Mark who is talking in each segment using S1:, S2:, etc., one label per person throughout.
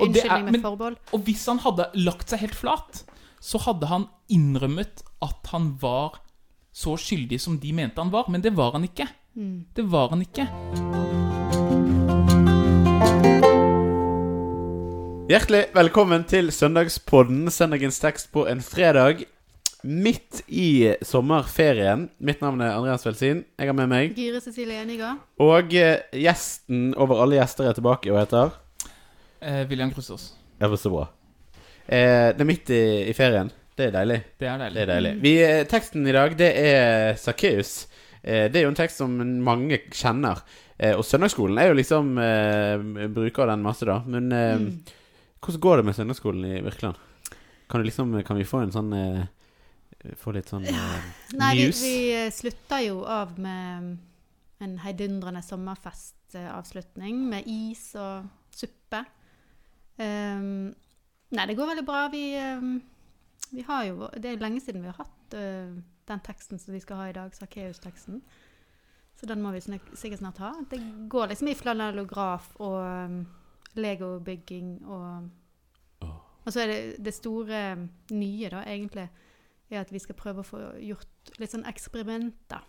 S1: Unnskyldning med
S2: men-
S1: forbehold.
S2: Og hvis han hadde lagt seg helt flat, så hadde han innrømmet at han var så skyldig som de mente han var. Men det var han ikke.
S1: Mm.
S2: Det var han ikke.
S3: Hjertelig velkommen til Søndagspodden, søndagens tekst på en fredag. Midt i sommerferien. Mitt navn er Andreas Velsin. Jeg har med meg
S1: Gyre Cecilie Eniga.
S3: Og eh, gjesten over alle gjester er tilbake og heter
S2: Eh, William Krusås.
S3: Ja, men så bra. Eh, det er midt i, i ferien. Det er deilig.
S2: Det er deilig.
S3: Det er deilig. Vi, eh, teksten i dag, det er Sakkeus. Eh, det er jo en tekst som mange kjenner. Eh, og søndagsskolen er jo liksom eh, Bruker den masse, da. Men eh,
S1: Mm.
S3: hvordan går det med søndagsskolen i Virkeland? Kan, du liksom, kan vi få en sånn eh, Få litt sånn eh,
S1: Nei, vi, vi slutta jo av med en heidundrende sommerfestavslutning med is og suppe. Ehm, nei, det går veldig bra. Vi, um, vi har jo Det er lenge siden vi har hatt uh, den teksten som vi skal ha i dag, Sakkeus-teksten. Så den må vi snak, sikkert snart ha. Det går liksom i flanellograf og um, legobygging og
S3: Åh.
S1: Og så er det det store nye, da, egentlig, er at vi skal prøve å få gjort litt sånn eksperimenter.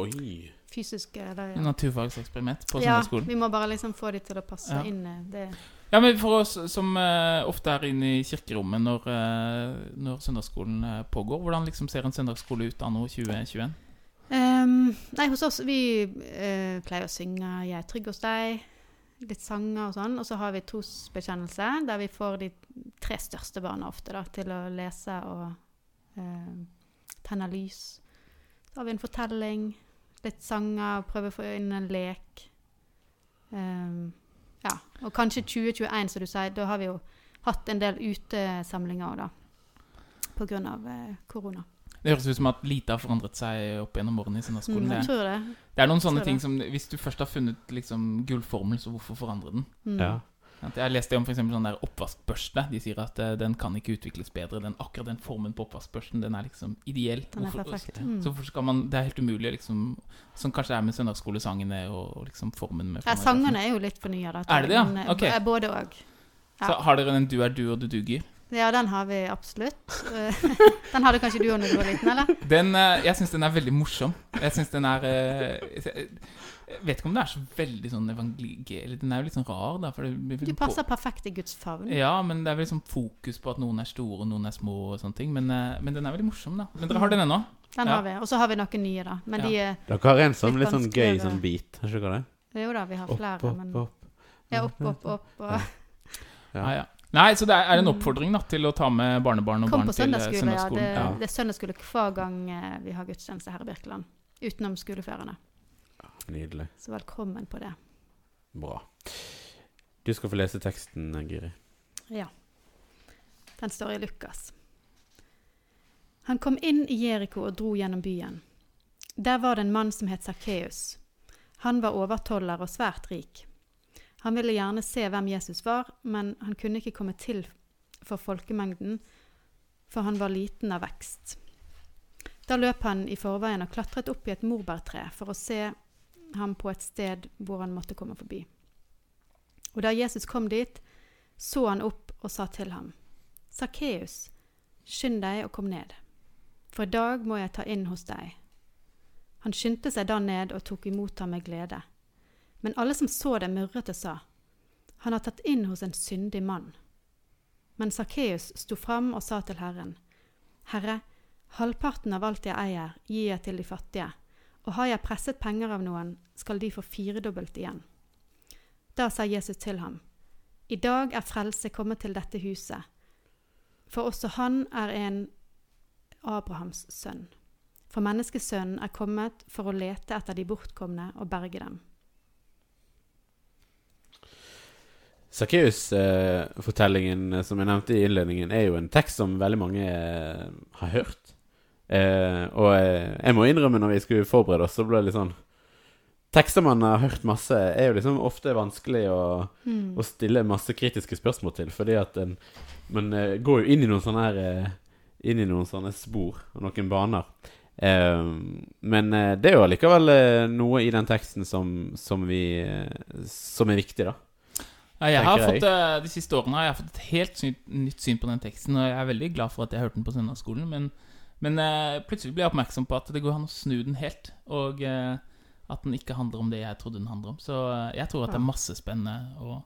S3: Oi.
S1: Fysiske eller
S2: Naturfagseksperiment på
S1: Ja, vi må bare liksom få de til å passe
S2: Ja.
S1: inn i det.
S2: Ja, men for oss som uh, ofte er inne i kirkerommet når, uh, når søndagsskolen eh, pågår, hvordan liksom ser en søndagsskole ut anno 2021?
S1: Um, nei, hos oss Vi pleier å synge 'Jeg er trygg hos deg', litt sanger og sånn. Og så har vi trosbekjennelse, der vi får de tre største barna ofte da, til å lese og uh, tenne lys. Så har vi en fortelling, litt sanger, prøver å få inn en lek. Ehm, ja. Og kanskje 2021, som du sier. Da har vi jo hatt en del utesamlinger òg, da. Av eh, korona.
S2: Det høres ut som at lite har forandret seg opp gjennom årene i søndagsskolen.
S1: Mm, jeg
S2: det,
S1: tror det.
S2: det er noen sånne ting som Hvis du først har funnet liksom gullformel, så hvorfor forandre den?
S1: Mm.
S3: Ja.
S2: Jeg leste om for sånn der oppvaskbørste. De sier at uh, den kan ikke utvikles bedre. Den, akkurat den formen på oppvaskbørsten Den er liksom ideell.
S1: Den er
S2: Hvorfor-
S1: Mm.
S2: Så hvorfor skal man Det er helt umulig, liksom Som kanskje er med søndagsskolesangene og, og liksom formen med
S1: Ja, sangene er jo litt fornya, da.
S2: Er det det, ja?
S1: men, eh, Både òg.
S2: Så har dere den 'du er du og du duger'?
S1: ja, den har vi absolutt. Eh, den hadde kanskje du òg da du var liten, eller?
S2: Den, jeg syns den er veldig morsom. Jeg synes den er Jeg vet ikke om det er så veldig sånn evangelig... Eller den er jo litt sånn rar, da. For det blir
S1: Du
S2: liksom
S1: passer perfekt i Guds favn.
S2: Ja, men det er vel liksom fokus på at noen er store og noen er små og sånne ting. Men, eh, men den er veldig morsom, da. Men dere har den ennå?
S1: Den
S2: Ja.
S1: har vi. Og så har vi noen nye, da. Men
S2: Ja.
S1: de er
S3: Dere har en sånn
S1: Litt
S3: litt sånn gøy sånn beat. Har ikke dere det?
S1: Jo da, vi har flere,
S3: Opp, opp,
S1: men
S3: opp.
S1: Ja, opp, opp, opp. Og
S3: Ja.
S2: Ja. ja. Nei, så det er, en oppfordring da til å ta med barnebarn og
S1: kom
S2: barn
S1: på
S2: til eh,
S1: søndagsskole, ja.
S2: søndagsskolen?
S1: Det,
S3: Ja.
S1: det er søndagsskole hver gang eh, vi har gudstjeneste her i Birkeland. Utenom skoleferiene.
S3: Nydelig.
S1: Så velkommen på det.
S3: Bra. Du skal få lese teksten, Giri.
S1: Ja. Den står i Lukas. Han kom inn i Jeriko og dro gjennom byen. Der var det en mann som het Sakkeus. Han var overtoller og svært rik. Han ville gjerne se hvem Jesus var, men han kunne ikke komme til for folkemengden, for han var liten av vekst. Da løp han i forveien og klatret opp i et morbærtre for å se ham på et sted hvor han måtte komme forbi. Og da Jesus kom dit, så han opp og sa til ham, Sakkeus, skynd deg og kom ned, for i dag må jeg ta inn hos deg. Han skyndte seg da ned og tok imot ham med glede. Men alle som så det, murret og sa, Han har tatt inn hos en syndig mann. Men Sakkeus sto fram og sa til Herren, Herre, halvparten av alt jeg eier, gir jeg til de fattige, og har jeg presset penger av noen, skal de få firedobbelt igjen. Da sa Jesus til ham, I dag er frelse kommet til dette huset, for også han er en Abrahams sønn. For menneskesønnen er kommet for å lete etter de bortkomne og berge dem.
S3: Sakkeus-fortellingen som jeg nevnte i innledningen, er jo en tekst som veldig mange eh, har hørt. Eh, og eh, jeg må innrømme, når vi skulle forberede oss, så ble det litt sånn Tekster man har hørt masse, er jo liksom ofte vanskelig å,
S1: Mm.
S3: å stille masse kritiske spørsmål til, fordi at en, man eh, går jo inn i noen sånne her eh, Inn i noen sånne spor og noen baner. Eh, men det er jo allikevel noe i den teksten som, som vi Som er viktig, da.
S2: Ja, jeg fått, De siste årene har jeg fått et helt nytt syn på den teksten, og jeg er veldig glad for at jeg hørte den på søndagsskolen. Men, men eh, plutselig ble jeg oppmerksom på at det går an å snu den helt, og eh, at den ikke handler om det jeg trodde den handler om. Så eh, jeg tror at det er masse spennende å,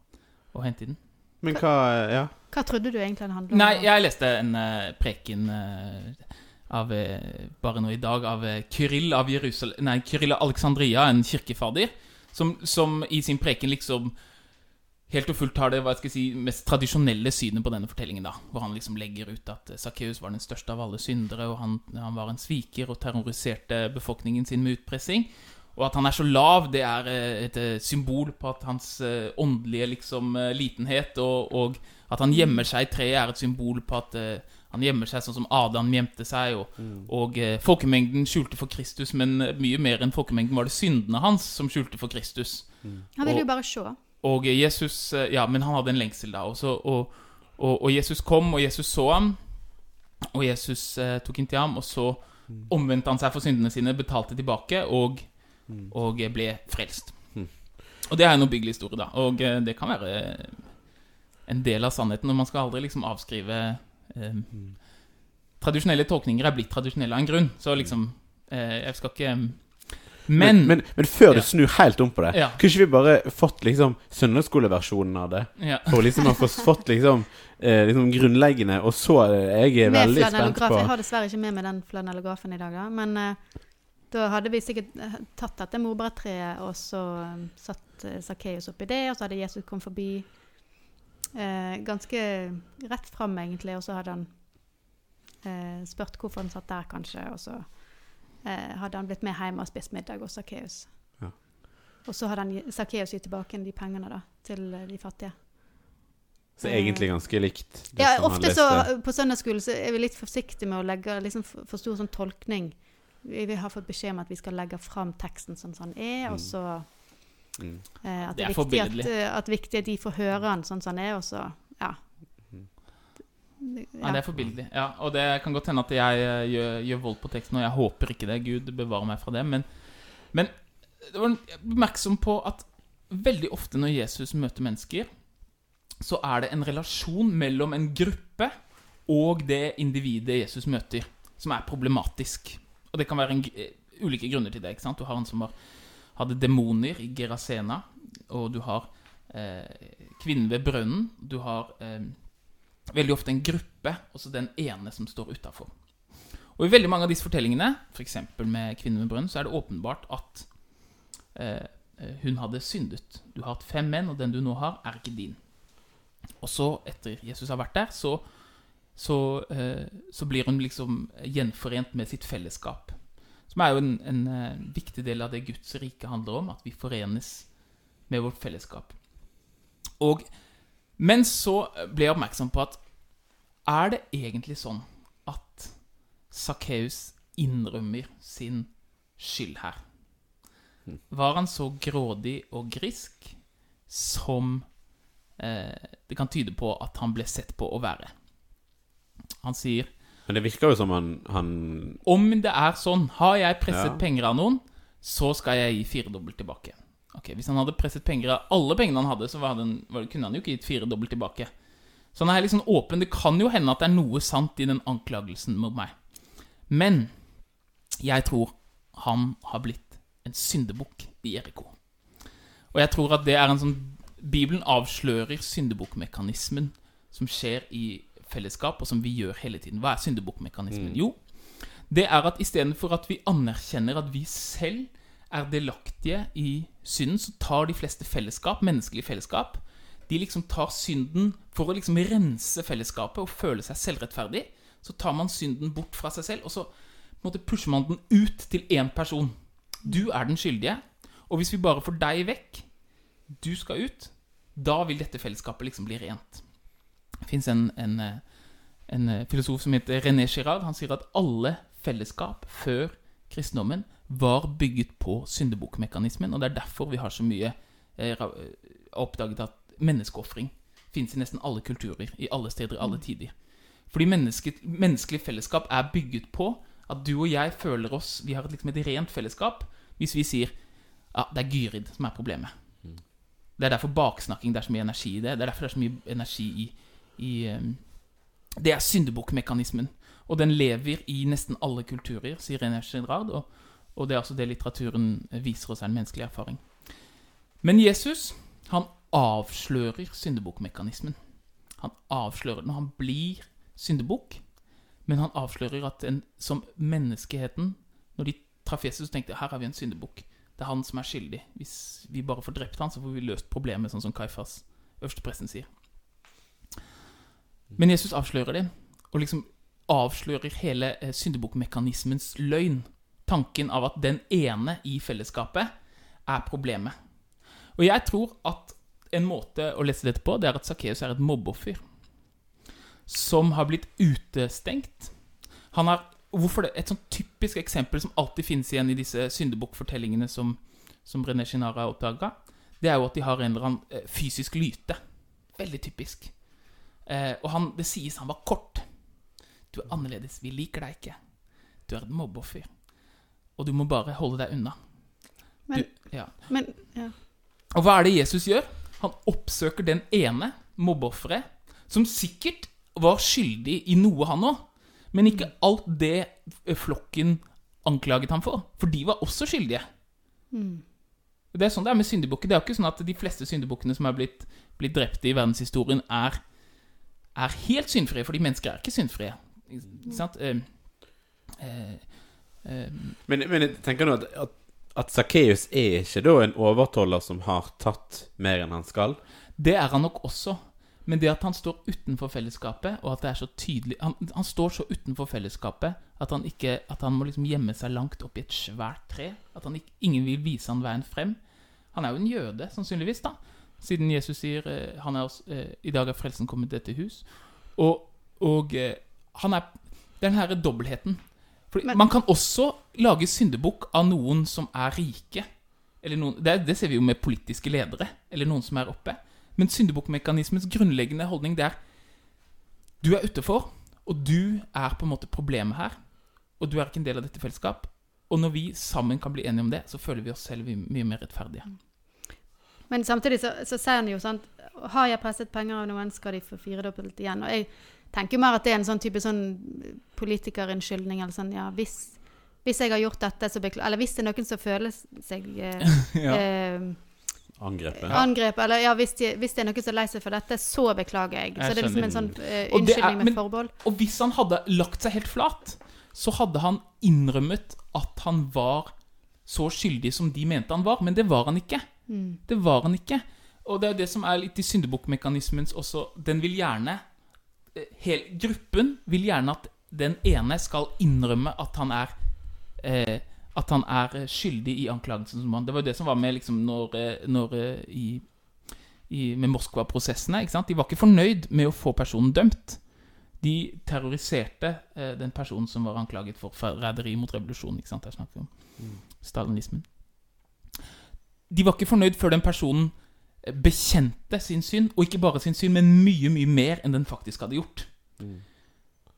S2: å hente i den.
S3: Men hva Ja.
S1: Hva trodde du egentlig den handlet om?
S2: Nei, jeg leste en eh, preken eh, av eh, bare nå i dag av eh, Kyrill av Jerusal Nei, Kyrill av Alexandria, en kirkefader, som, som i sin preken liksom helt og fullt har det hva skal jeg si, mest tradisjonelle synet på denne fortellingen. da Hvor han liksom legger ut at Sakkeus var den største av alle syndere, og han, han var en sviker og terroriserte befolkningen sin med utpressing. Og at han er så lav, det er eh, et eh, symbol på at hans eh, åndelige liksom eh, litenhet, og, og at han gjemmer seg i treet, er et symbol på at eh, han gjemmer seg sånn som Adam gjemte seg. Og, og eh, folkemengden skjulte for Kristus, men eh, mye mer enn folkemengden var det syndene hans som skjulte for Kristus.
S1: Han ville jo bare se.
S2: Og Jesus eh, Ja, men han hadde en lengsel da også. Og, og, og Jesus kom, og Jesus så ham. Og Jesus eh, tok inn til ham, og så omvendte han seg for syndene sine, betalte tilbake, og, og eh, ble frelst.
S3: Mm.
S2: Og det er en oppbyggelig historie, da. Og eh, det kan være en del av sannheten. Og man skal aldri liksom avskrive eh, Tradisjonelle tolkninger er blitt tradisjonelle av en grunn. Så liksom eh, Jeg skal ikke
S3: Men,
S2: Men,
S3: men, før du snur helt om på det,
S2: Ja.
S3: kunne ikke vi bare fått liksom søndagsskoleversjonen av det?
S2: ja.
S3: For liksom å få fått liksom, eh, liksom grunnleggende, og så eh, Jeg er
S1: Med
S3: veldig spent på
S1: Jeg har dessverre ikke med meg den flanellografen i dag, da. Men eh, da hadde vi sikkert eh, tatt dette morbærtreet og så um, satt uh, Sakkeus oppi det, og så hadde Jesus kommet forbi eh, ganske rett fram, egentlig, og så hadde han eh, spurt hvorfor han satt der, kanskje, og så eh, hadde han blitt med hjem og spist middag hos Sakkeus.
S3: Ja.
S1: Og så hadde han Sakkeus gitt tilbake de pengene da, til eh, de fattige.
S3: Så egentlig ganske likt. det
S1: Ja,
S3: som han
S1: ofte så
S3: leste.
S1: på søndagsskolen så er vi litt forsiktige med å legge liksom for for stor sånn tolkning. Vi, vi har fått beskjed om at vi skal legge fram teksten sånn som den er, og
S3: Mm.
S1: så
S3: Mm.
S1: eh, at,
S2: Det
S1: det
S2: er
S1: er viktig at, eh, at viktig at de får høre den sånn som den er, og så ja. Det-
S2: Nei, det er forbilledlig. Ja, og det kan godt hende at jeg eh, gjør, gjør vold på teksten, og jeg håper ikke det. Gud bevare meg fra det. Men, men var jeg ble oppmerksom på at veldig ofte når Jesus møter mennesker, så er det en relasjon mellom en gruppe og det individet Jesus møter, som er problematisk. Og det kan være en, eh, ulike grunner til det. ikke sant? Du har han som har, hadde demoner i Gerasena, og du har eh, kvinnen ved brønnen. Du har eh, veldig ofte en gruppe, og så den ene som står utafor. Og i veldig mange av disse fortellingene, f.eks. med kvinnen med brønn', så er det åpenbart at eh, eh, hun hadde syndet. Du har hatt fem menn, og den du nå har, er ikke din. Og så, etter Jesus har vært der, så, så, eh, så blir hun liksom gjenforent med sitt fellesskap. Som er jo en, en eh, viktig del av det Guds rike handler om, at vi forenes med vårt fellesskap. Og men så ble jeg oppmerksom på at er det egentlig sånn at Sakkeus innrømmer sin skyld her? Var han så grådig og grisk som eh, det kan tyde på at han ble sett på å være? Han sier
S3: Men det virker jo som han, han
S2: om det er sånn, har jeg presset
S3: Ja.
S2: penger av noen, så skal jeg gi firedobbelt tilbake. Ok, Hvis han hadde presset penger av alle pengene han hadde, så var, kunne han jo ikke gitt firedobbelt tilbake. Så han er litt sånn åpen. Det kan jo hende at det er noe sant i den anklagelsen mot meg. Men jeg tror han har blitt en syndebukk i Eriko. Og jeg tror at det er en sånn Bibelen avslører syndebukkmekanismen som skjer i fellesskap, og som vi gjør hele tiden. Hva er syndebukkmekanismen? Jo, det er at istedenfor at vi anerkjenner at vi selv er delaktige i synden, så tar de fleste fellesskap, menneskelige fellesskap, de liksom tar synden for å liksom rense fellesskapet og føle seg selvrettferdig. Så tar man synden bort fra seg selv, og så måte pusher man den ut til én person. Du er den skyldige, og hvis vi bare får deg vekk, du skal ut, da vil dette fellesskapet liksom bli rent. Det fins en, en, en filosof som heter René Girard. Han sier at alle fellesskap før kristendommen var bygget på syndebukkmekanismen, og det er derfor vi har så mye eh, eh, oppdaget at menneskeofring fins i nesten alle kulturer, i alle steder, i alle tider. Fordi menneskelig fellesskap er bygget på at du og jeg føler oss Vi har liksom et rent fellesskap hvis vi sier ja, det er Gyrid som er problemet. Det er derfor baksnakking det er så mye energi i det. Det er derfor det er så mye energi i, i um, Det er syndebukkmekanismen. Og den lever i nesten alle kulturer, sier René Girard. Og, og det er også det litteraturen viser oss er en menneskelig erfaring. Men Jesus, han avslører syndebukkmekanismen. Han avslører den. Han blir syndebukk, men han avslører at en, som menneskeheten Når de traff Jesus, tenkte her har vi en syndebukk. Det er han som er skyldig. Hvis vi bare får drept han, så får vi løst problemet, sånn som Kaifas, øverstepresten, sier. Men Jesus avslører det, og liksom avslører hele eh, syndebukkmekanismens løgn. Tanken av at den ene i fellesskapet er problemet. Og jeg tror at en måte å lese dette på, det er at Sakkeus er et mobbeoffer. Som har blitt utestengt. Han har Hvorfor det? Et sånn typisk eksempel som alltid finnes igjen i disse syndebukkfortellingene som, som René Shinara oppdaga, det er jo at de har en eller annen eh, fysisk lyte. Veldig typisk. Eh, og han, det sies han var kort. Du er annerledes. Vi liker deg ikke. Du er et mobbeoffer. Og du må bare holde deg unna.
S1: Men,
S2: Du, ja.
S1: men ja.
S2: Og hva er det Jesus gjør? Han oppsøker den ene mobbeofferet, som sikkert var skyldig i noe, han òg, men ikke alt det flokken anklaget ham for. For de var også skyldige.
S1: Mm.
S2: Det er sånn det er med syndebukker. Det er jo ikke sånn at de fleste syndebukkene som er blitt, blitt drepte i verdenshistorien, er, er helt syndfrie, fordi mennesker er ikke syndfrie. Ikke sant? Eh, eh, eh,
S3: Men, men jeg tenker nå at, at, at Sakkeus er ikke da en overtoller som har tatt mer enn han skal?
S2: Det er han nok også. Men det at han står utenfor fellesskapet, og at det er så tydelig Han, han står så utenfor fellesskapet at han, ikke, at han må liksom gjemme seg langt oppi et svært tre. At ikke, ingen vil vise han veien frem. Han er jo en jøde, sannsynligvis, da. Siden Jesus sier eh, han er, også- eh, 'I dag er frelsen kommet til dette hus'. Og, og eh, han er Den herre dobbeltheten.
S1: Men-
S2: Man kan også lage syndebukk av noen som er rike. Eller noen, det, det ser vi jo med politiske ledere, eller noen som er oppe. Men syndebukkmekanismens grunnleggende holdning det er Du er utenfor, og du er på en måte problemet her. Og du er ikke en del av dette fellesskap. Og når vi sammen kan bli enige om det, så føler vi oss selv mye mer rettferdige.
S1: Men samtidig så, så sier han jo sånn Har jeg presset penger av noen, skal de få firedobbelt igjen. Og jeg tenker jo mer at det er en sånn type sånn politikerinnskyldning. Eller sånn, ja, hvis, hvis jeg har gjort dette, så beklager Eller hvis det er noen som føler seg eh, eh,
S3: Angrepet?
S1: angrepet, eller ja, hvis, de, hvis det er noen som er lei seg for dette, så beklager jeg.
S2: Jeg
S1: så det er liksom en sånn eh,
S2: Og er-
S1: unnskyldning med forbehold.
S2: Og hvis han hadde lagt seg helt flat, så hadde han innrømmet at han var så skyldig som de mente han var. Men det var han ikke.
S1: Mm.
S2: Det var han ikke. Og det er det som er litt i syndebukkmekanismens også Den vil gjerne eh, hel, Gruppen vil gjerne at den ene skal innrømme at han er eh, At han er eh, skyldig i anklagelsen som han Det var jo det som var med liksom når, eh, når i, i, Med Moskva-prosessene. ikke sant? De var ikke fornøyd med å få personen dømt. De terroriserte eh, den personen som var anklaget for forræderi mot revolusjonen. ikke sant? Jeg snakker om stalinismen. De var ikke fornøyd før den personen bekjente sin synd, og ikke bare sin synd, men mye, mye mer enn den faktisk hadde gjort.
S3: Mm.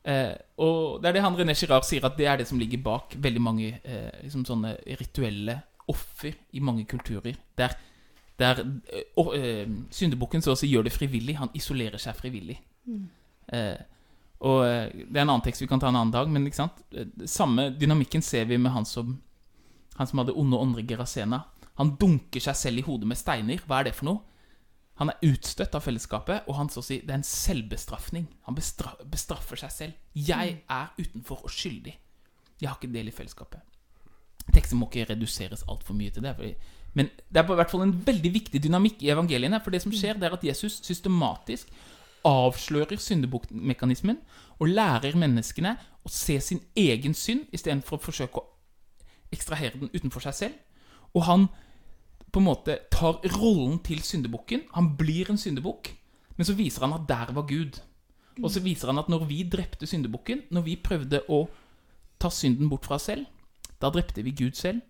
S2: Eh, og det er det han René Girard sier, at det er det som ligger bak veldig mange eh, liksom sånne rituelle offer i mange kulturer. Der, der eh, og, eh, syndebukken så å si gjør det frivillig. Han isolerer seg frivillig.
S1: Mm.
S2: Eh, og eh, Det er en annen tekst vi kan ta en annen dag, men ikke sant? Samme dynamikken ser vi med han som Han som hadde onde ånder i Gerasena. Han dunker seg selv i hodet med steiner. Hva er det for noe? Han er utstøtt av fellesskapet, og han så å si, det er en selvbestraffning. Han bestra bestraffer seg selv. Jeg er utenfor og skyldig. Jeg har ikke del i fellesskapet. Teksten må ikke reduseres altfor mye til det. Men det er på hvert fall en veldig viktig dynamikk i evangeliene. For det som skjer, det er at Jesus systematisk avslører syndebukkmekanismen og lærer menneskene å se sin egen synd istedenfor å forsøke å ekstrahere den utenfor seg selv. Og han på en måte tar rollen til syndebukken. Han blir en syndebukk, men så viser han at der var Gud. Og så viser han at når vi drepte syndebukken, når vi prøvde å ta synden bort fra oss selv, da drepte vi Gud selv,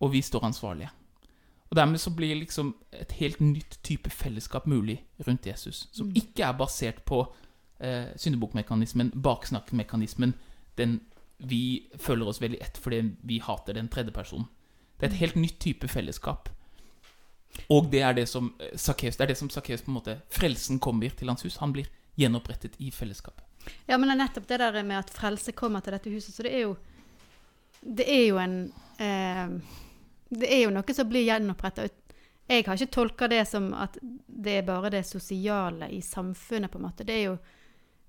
S2: og vi står ansvarlige. Og dermed så blir liksom et helt nytt type fellesskap mulig rundt Jesus, som ikke er basert på eh, syndebukkmekanismen, baksnakkmekanismen, den vi føler oss veldig ett fordi vi hater den tredje personen. Det er et helt nytt type fellesskap. Og det er det som Sakkeus Det er det som Sakkeus på en måte Frelsen kommer til hans hus. Han blir gjenopprettet i fellesskapet.
S1: Ja, men det er nettopp det der med at frelse kommer til dette huset. Så det er jo Det er jo en eh, Det er jo noe som blir gjenoppretta. Jeg har ikke tolka det som at det er bare det sosiale i samfunnet, på en måte. Det er jo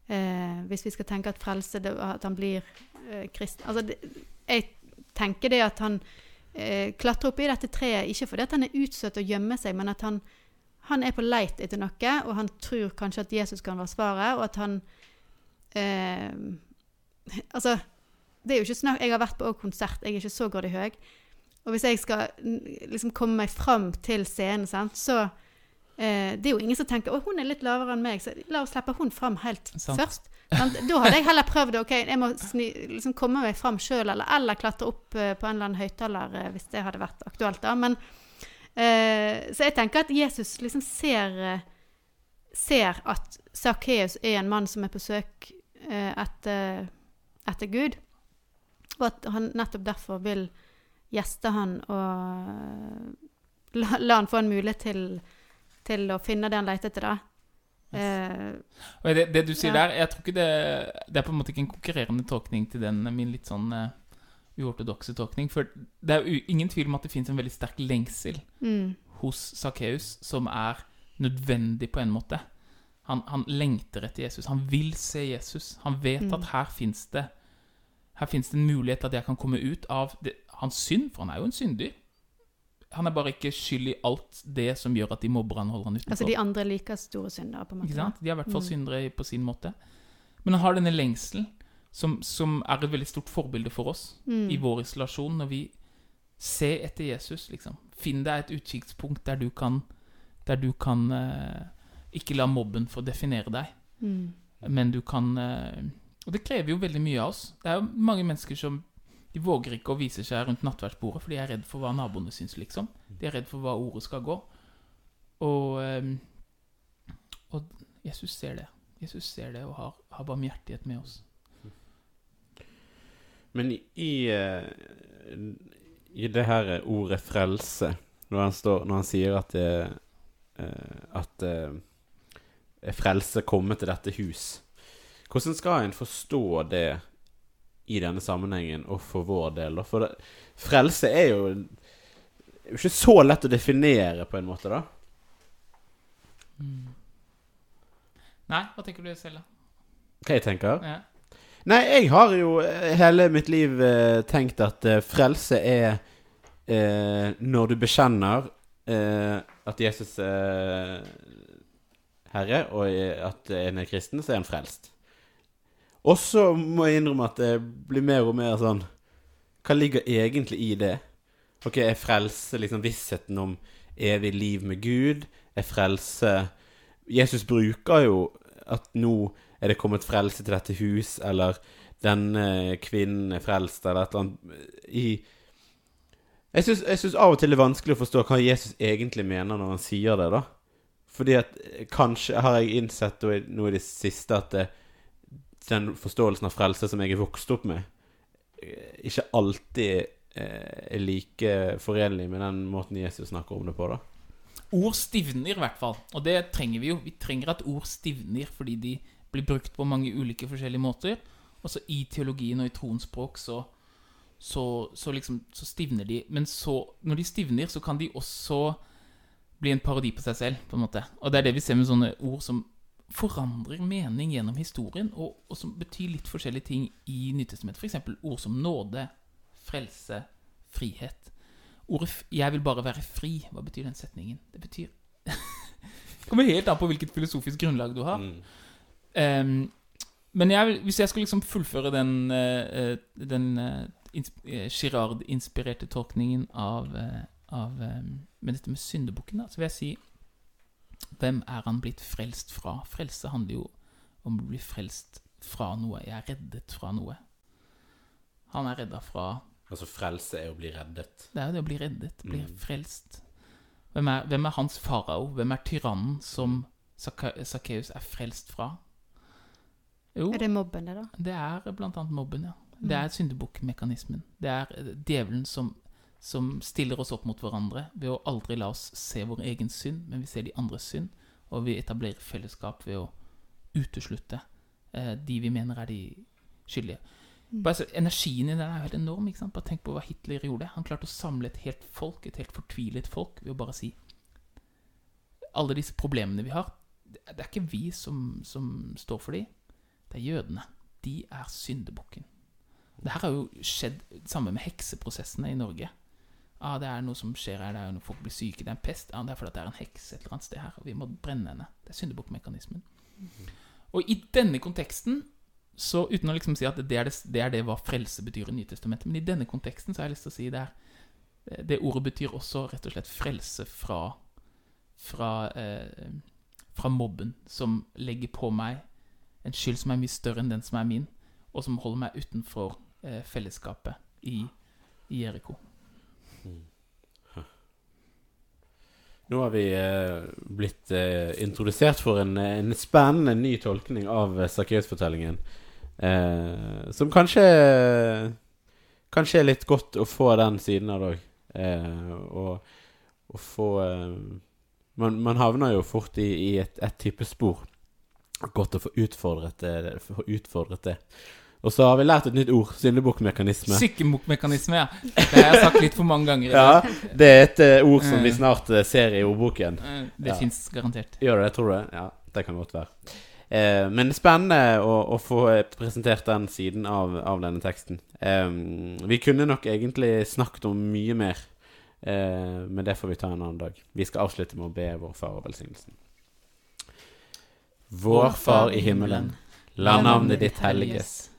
S1: eh, Hvis vi skal tenke at frelse det, At han blir eh, kristen Altså, det, jeg tenker det at han eh, klatre opp i dette treet ikke fordi han er utstøtt og gjemmer seg, men at han, han er på leit etter noe, og han tror kanskje at Jesus kan være svaret, og at han eh, Altså, det er jo ikke snakk Jeg har vært på konsert, jeg er ikke så grådig høy. Og hvis jeg skal liksom komme meg fram til scenen, sant, så eh, Det er jo ingen som tenker 'Å, hun er litt lavere enn meg', så la oss slippe hun fram helt
S2: Sant.
S1: først. Sant? Da hadde jeg heller prøvd. OK, jeg må sni, liksom komme meg fram sjøl, eller, eller klatre opp eh, på en eller annen høyttaler eh, hvis det hadde vært aktuelt, da. Men eh, Så jeg tenker at Jesus liksom ser eh, Ser at Sakkeus er en mann som er på søk eh, etter, etter Gud, og at han nettopp derfor vil gjeste han og la, la han få en mulighet til, til å finne det han leter etter, da. Eh,
S2: Og det, det du sier
S1: Ja.
S2: der, jeg tror ikke det Det er på en måte ikke en konkurrerende tolkning til den min litt sånn uh, uortodokse tolkning. For det er ingen tvil om at det fins en veldig sterk lengsel
S1: mm,
S2: hos Sakkeus som er nødvendig på en måte. Han, han lengter etter Jesus. Han vil se Jesus. Han vet
S1: Mm.
S2: at her fins det Her finnes det en mulighet at jeg kan komme ut av det, hans synd, for han er jo en syndig. Han er bare ikke skyld i alt det som gjør at de mobber han og holder han utenfor.
S1: altså de andre liker store syndere, på en måte.
S2: Ikke sant? De er i hvert fall
S1: Mm.
S2: syndere på sin måte. Men han har denne lengselen, som, som er et veldig stort forbilde for oss
S1: Mm.
S2: i vår isolasjon. Når vi ser etter Jesus, liksom. Finn deg et utkikkspunkt der du kan, der du kan eh, ikke la mobben få definere deg,
S1: Mm.
S2: men du kan eh, Og det krever jo veldig mye av oss. Det er jo mange mennesker som de våger ikke å vise seg rundt nattverdsbordet, for de er redd for hva naboene syns, liksom. De er redd for hva ordet skal gå. Og, eh, og Jesus ser det. Jesus ser det og har, har barmhjertighet med oss.
S3: Men i, i, eh, det her ordet 'frelse', når han, står, når han sier at det, eh, At frelse kommer til dette hus Hvordan skal en forstå det i denne sammenhengen og for vår del? For det, frelse er jo ikke så lett å definere, på en måte, da.
S2: Nei, hva tenker du selv, da?
S3: Hva jeg tenker?
S2: Ja.
S3: Nei, jeg har jo eh, hele mitt liv eh, tenkt at eh, frelse er eh, når du bekjenner eh, at Jesus er Herre, og eh, at en er kristen, så er en frelst. Og så må jeg innrømme at det blir mer og mer sånn Hva ligger egentlig i det? Ok, er frelse liksom vissheten om evig liv med Gud? Er frelse Jesus bruker jo at nå er det kommet frelse til dette hus, eller denne kvinnen er frelst, eller et eller annet i Jeg syns, av og til det er vanskelig å forstå hva Jesus egentlig mener når han sier det, da. Fordi at kanskje har jeg innsett nå i det siste at det, den forståelsen av frelse som jeg er vokst opp med, eh, ikke alltid eh, er like forenlig med den måten Jesus snakker om det på, da.
S2: Ord stivner, i hvert fall. Og det trenger vi jo. Vi trenger at ord stivner fordi de blir brukt på mange ulike forskjellige måter. Også i teologien og i troens språk så, så, så liksom Så stivner de. Men så, når de stivner, så kan de også bli en parodi på seg selv, på en måte. Og det er det vi ser med sånne ord som forandrer mening gjennom historien, og, og som betyr litt forskjellige ting i Nytestamentet. F.eks. ord som nåde, frelse, frihet. Ordet 'jeg vil bare være fri', hva betyr den setningen? Det betyr Det kommer helt an på hvilket filosofisk grunnlag du har.
S3: Mm.
S2: Um, men jeg, hvis jeg skulle liksom fullføre den, eh, den uh, Girard-inspirerte tolkningen av, uh, av um, Med dette med syndebukken, da, så vil jeg si Hvem er han blitt frelst fra? Frelse handler jo om å bli frelst fra noe. Jeg er reddet fra noe. Han er redda fra
S3: Altså, frelse er å bli reddet.
S2: Det er jo det å bli reddet, bli
S3: Mm.
S2: frelst. Hvem er, hvem er hans farao? Hvem er tyrannen som Sakkeus er frelst fra? Jo,
S1: Er det mobben, det, da?
S2: det er blant annet mobben, ja. Det
S1: Mm.
S2: er syndebukkmekanismen. Det er eh, djevelen som som stiller oss opp mot hverandre ved å aldri la oss se vår egen synd, men vi ser de andres synd, og vi etablerer fellesskap ved å uteslutte eh, de vi mener er de skyldige. Bare, altså, energien i det er helt enorm. ikke sant? Bare tenk på hva Hitler gjorde. Han klarte å samle et helt folk, et helt fortvilet folk, ved å bare si Alle disse problemene vi har, det det er ikke vi som, som står for de, det er jødene. De er syndebukken. Det her har jo skjedd sammen med hekseprosessene i Norge. Ah, det er noe som skjer her, det er jo når folk blir syke, det er en pest. Ah, det er fordi det er en heks et eller annet sted her, og vi må brenne henne. Det er syndebukkmekanismen. Og i denne konteksten, så uten å liksom si at det er det, det er det hva frelse betyr i Nytestamentet, men i denne konteksten så har jeg lyst til å si det er Det ordet betyr også rett og slett frelse fra fra, eh, fra mobben, som legger på meg en skyld som er mye større enn den som er min, og som holder meg utenfor eh, fellesskapet i, i Jeriko.
S3: Nå har vi eh, blitt eh, introdusert for en, en spennende ny tolkning av eh, Sakkeus-fortellingen. Eh, som kanskje Kanskje er litt godt å få den siden av det òg. Eh, og, og få eh, man, man havner jo fort i, i et, et type spor. Godt å få utfordret det. Få utfordret det. Og så har vi lært et nytt ord. Syndebukkmekanisme.
S2: Sykkemukkmekanisme, ja. Det har jeg sagt litt for mange ganger.
S3: Ja, det er et uh, ord som vi snart uh, ser i ordboken.
S2: Uh, Det
S3: Ja.
S2: fins garantert.
S3: Gjør det, tror du? Ja, det kan godt være. Eh, men det spennende å, å få eh, presentert den siden av, av denne teksten. Eh, vi kunne nok egentlig snakket om mye mer, eh, men det får vi ta en annen dag. Vi skal avslutte med å be vår far og velsignelsen. Vår Far i himmelen. La navnet ditt helliges.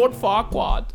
S2: Lord Farquaad.